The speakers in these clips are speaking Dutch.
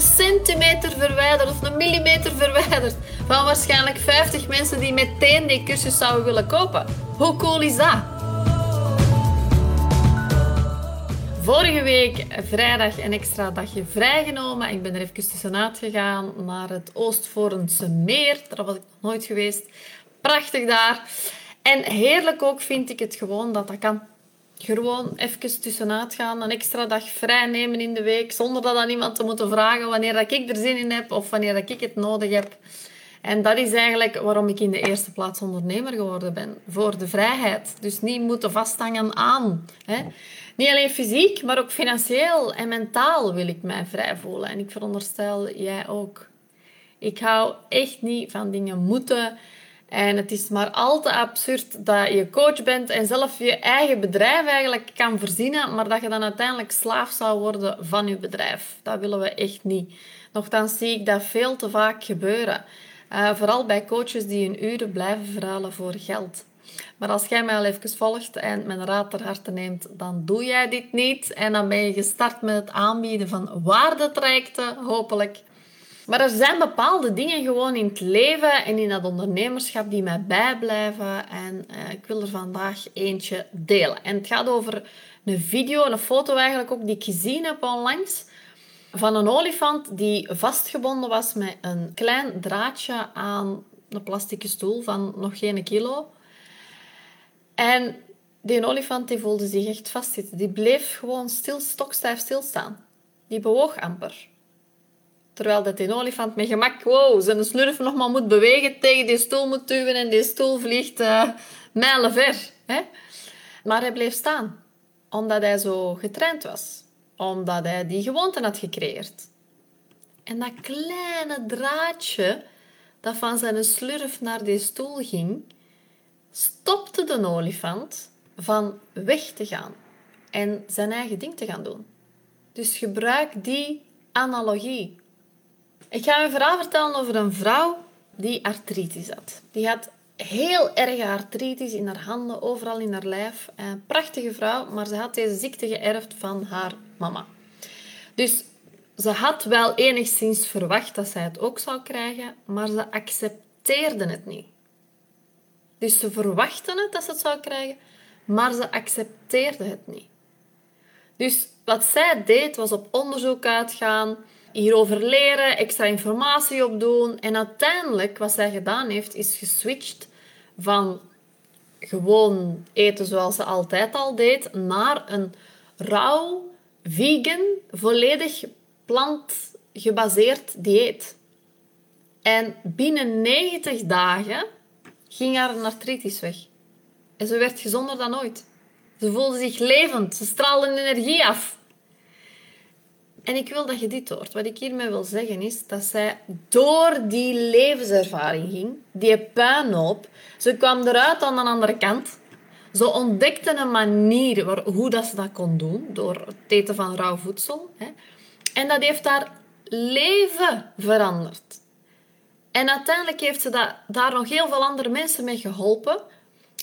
een centimeter verwijderd of een millimeter verwijderd van waarschijnlijk 50 mensen die meteen die cursus zouden willen kopen. Hoe cool is dat? Vorige week vrijdag een extra dagje vrijgenomen. Ik ben er even tussenuit gegaan naar het Oostvoornse meer. Daar was ik nog nooit geweest. Prachtig daar. En heerlijk ook vind ik het gewoon dat dat kan. Gewoon even tussenuit gaan, een extra dag vrij nemen in de week, zonder dat aan iemand te moeten vragen wanneer dat ik er zin in heb of wanneer dat ik het nodig heb. En dat is eigenlijk waarom ik in de eerste plaats ondernemer geworden ben. Voor de vrijheid. Dus niet moeten vasthangen aan. Hè. Niet alleen fysiek, maar ook financieel en mentaal wil ik mij vrij voelen. En ik veronderstel jij ook. Ik hou echt niet van dingen moeten en het is maar al te absurd dat je coach bent en zelf je eigen bedrijf eigenlijk kan verzinnen, maar dat je dan uiteindelijk slaaf zou worden van je bedrijf. Dat willen we echt niet. Nochtans zie ik dat veel te vaak gebeuren. Uh, vooral bij coaches die hun uren blijven verhalen voor geld. Maar als jij mij al even volgt en mijn raad ter harte neemt, dan doe jij dit niet. En dan ben je gestart met het aanbieden van waardetrajecten, hopelijk. Maar er zijn bepaalde dingen gewoon in het leven en in dat ondernemerschap die mij bijblijven. En uh, ik wil er vandaag eentje delen. En het gaat over een video, een foto eigenlijk ook, die ik gezien heb onlangs. Van een olifant die vastgebonden was met een klein draadje aan een plastic stoel van nog geen kilo. En die olifant die voelde zich echt vastzitten. Die bleef gewoon stil, stokstijf stilstaan. Die bewoog amper. Terwijl dat die olifant met gemak wow, zijn slurf nog maar moet bewegen, tegen die stoel moet duwen en die stoel vliegt uh, mijlen ver. Hè? Maar hij bleef staan, omdat hij zo getraind was. Omdat hij die gewoonte had gecreëerd. En dat kleine draadje dat van zijn slurf naar die stoel ging, stopte de olifant van weg te gaan en zijn eigen ding te gaan doen. Dus gebruik die analogie. Ik ga een verhaal vertellen over een vrouw die artritis had. Die had heel erg artritis in haar handen, overal in haar lijf. Een prachtige vrouw, maar ze had deze ziekte geërfd van haar mama. Dus ze had wel enigszins verwacht dat zij het ook zou krijgen, maar ze accepteerde het niet. Dus ze verwachten het dat ze het zou krijgen, maar ze accepteerde het niet. Dus wat zij deed, was op onderzoek uitgaan, hierover leren, extra informatie opdoen. En uiteindelijk, wat zij gedaan heeft, is geswitcht van gewoon eten zoals ze altijd al deed, naar een rauw, vegan, volledig plantgebaseerd dieet. En binnen 90 dagen ging haar artritis weg. En ze werd gezonder dan ooit. Ze voelde zich levend, ze straalde energie af. En ik wil dat je dit hoort. Wat ik hiermee wil zeggen is dat zij door die levenservaring ging, die puinhoop, ze kwam eruit aan de andere kant. Ze ontdekte een manier waar, hoe dat ze dat kon doen, door het eten van rauw voedsel. Hè. En dat heeft haar leven veranderd. En uiteindelijk heeft ze dat, daar nog heel veel andere mensen mee geholpen,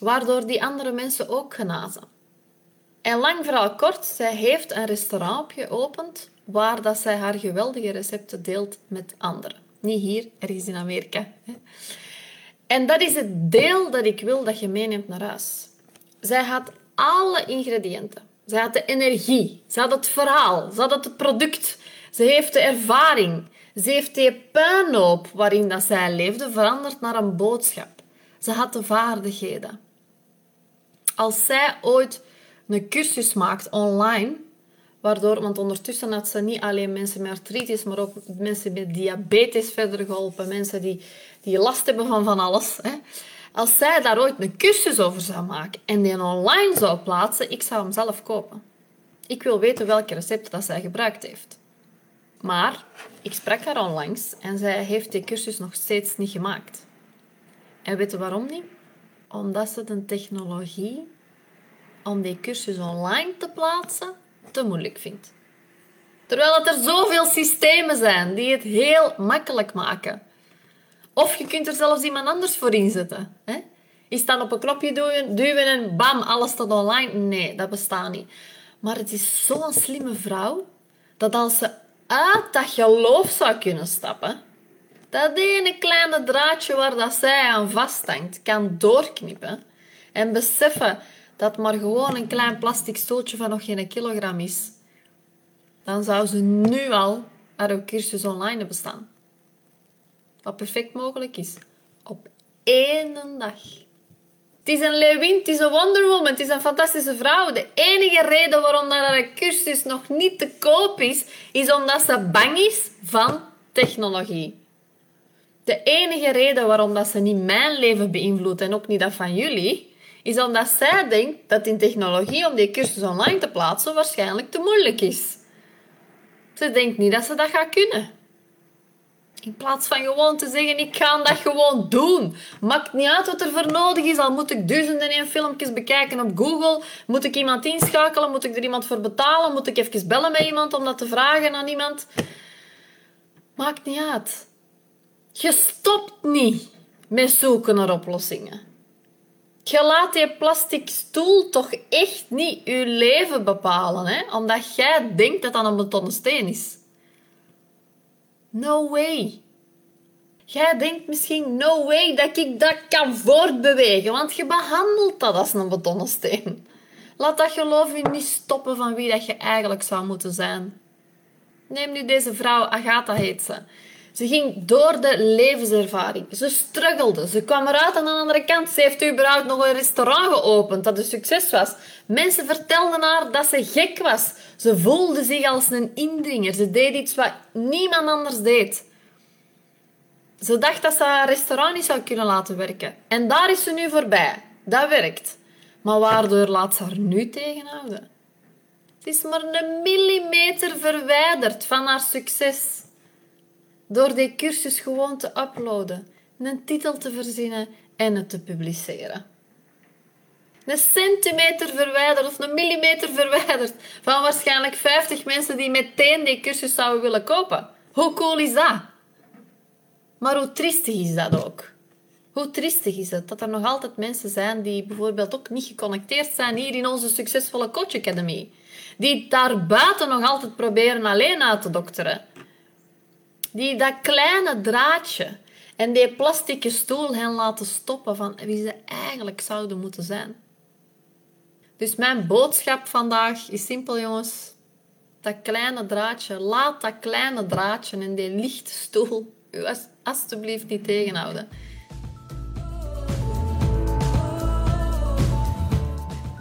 waardoor die andere mensen ook genazen. En lang verhaal kort, zij heeft een restaurant geopend waar dat zij haar geweldige recepten deelt met anderen. Niet hier, ergens in Amerika. En dat is het deel dat ik wil dat je meeneemt naar huis. Zij had alle ingrediënten. Zij had de energie. Ze had het verhaal. Ze had het product. Ze heeft de ervaring. Ze heeft die puinhoop waarin dat zij leefde veranderd naar een boodschap. Ze had de vaardigheden. Als zij ooit een cursus maakt online, Waardoor, want ondertussen had ze niet alleen mensen met artritis, maar ook mensen met diabetes verder geholpen. Mensen die, die last hebben van van alles. Hè. Als zij daar ooit een cursus over zou maken en die online zou plaatsen, ik zou hem zelf kopen. Ik wil weten welke recept dat zij gebruikt heeft. Maar ik sprak haar onlangs en zij heeft die cursus nog steeds niet gemaakt. En weet je waarom niet? Omdat ze de technologie om die cursus online te plaatsen te moeilijk vindt. Terwijl er zoveel systemen zijn die het heel makkelijk maken. Of je kunt er zelfs iemand anders voor inzetten. Hè? Is dan op een knopje duwen, duwen en bam, alles staat online? Nee, dat bestaat niet. Maar het is zo'n slimme vrouw dat als ze uit dat geloof zou kunnen stappen, dat ene kleine draadje waar dat zij aan vasthangt, kan doorknippen en beseffen dat maar gewoon een klein plastic stootje van nog geen kilogram is, dan zou ze nu al haar cursus online bestaan. Wat perfect mogelijk is. Op één dag. Het is een leeuwin, het is een Wonder Woman, het is een fantastische vrouw. De enige reden waarom dat haar cursus nog niet te koop is, is omdat ze bang is van technologie. De enige reden waarom dat ze niet mijn leven beïnvloedt en ook niet dat van jullie, is omdat zij denkt dat in technologie om die cursus online te plaatsen waarschijnlijk te moeilijk is. Ze denkt niet dat ze dat gaat kunnen. In plaats van gewoon te zeggen, ik ga dat gewoon doen. Maakt niet uit wat er voor nodig is. Al moet ik duizenden en filmpjes bekijken op Google. Moet ik iemand inschakelen? Moet ik er iemand voor betalen? Moet ik even bellen met iemand om dat te vragen aan iemand? Maakt niet uit. Je stopt niet met zoeken naar oplossingen. Je laat die plastic stoel toch echt niet je leven bepalen, hè? omdat jij denkt dat dat een betonnen steen is. No way. Jij denkt misschien, no way dat ik dat kan voortbewegen, want je behandelt dat als een betonnen steen. Laat dat geloof je niet stoppen van wie dat je eigenlijk zou moeten zijn. Neem nu deze vrouw, Agatha heet ze. Ze ging door de levenservaring. Ze struggelde. Ze kwam eruit aan de andere kant. Ze heeft überhaupt nog een restaurant geopend dat een succes was. Mensen vertelden haar dat ze gek was. Ze voelde zich als een indringer. Ze deed iets wat niemand anders deed. Ze dacht dat ze haar restaurant niet zou kunnen laten werken. En daar is ze nu voorbij. Dat werkt. Maar waardoor laat ze haar nu tegenhouden? Het is maar een millimeter verwijderd van haar succes. Door die cursus gewoon te uploaden, een titel te verzinnen en het te publiceren. Een centimeter verwijderd of een millimeter verwijderd van waarschijnlijk 50 mensen die meteen die cursus zouden willen kopen. Hoe cool is dat? Maar hoe triestig is dat ook? Hoe triestig is het dat er nog altijd mensen zijn die bijvoorbeeld ook niet geconnecteerd zijn hier in onze succesvolle Coach Academy. Die daar buiten nog altijd proberen alleen uit te dokteren die dat kleine draadje en die plastic stoel hen laten stoppen van wie ze eigenlijk zouden moeten zijn. Dus mijn boodschap vandaag is simpel, jongens. Dat kleine draadje, laat dat kleine draadje en die lichte stoel u alsjeblieft niet tegenhouden.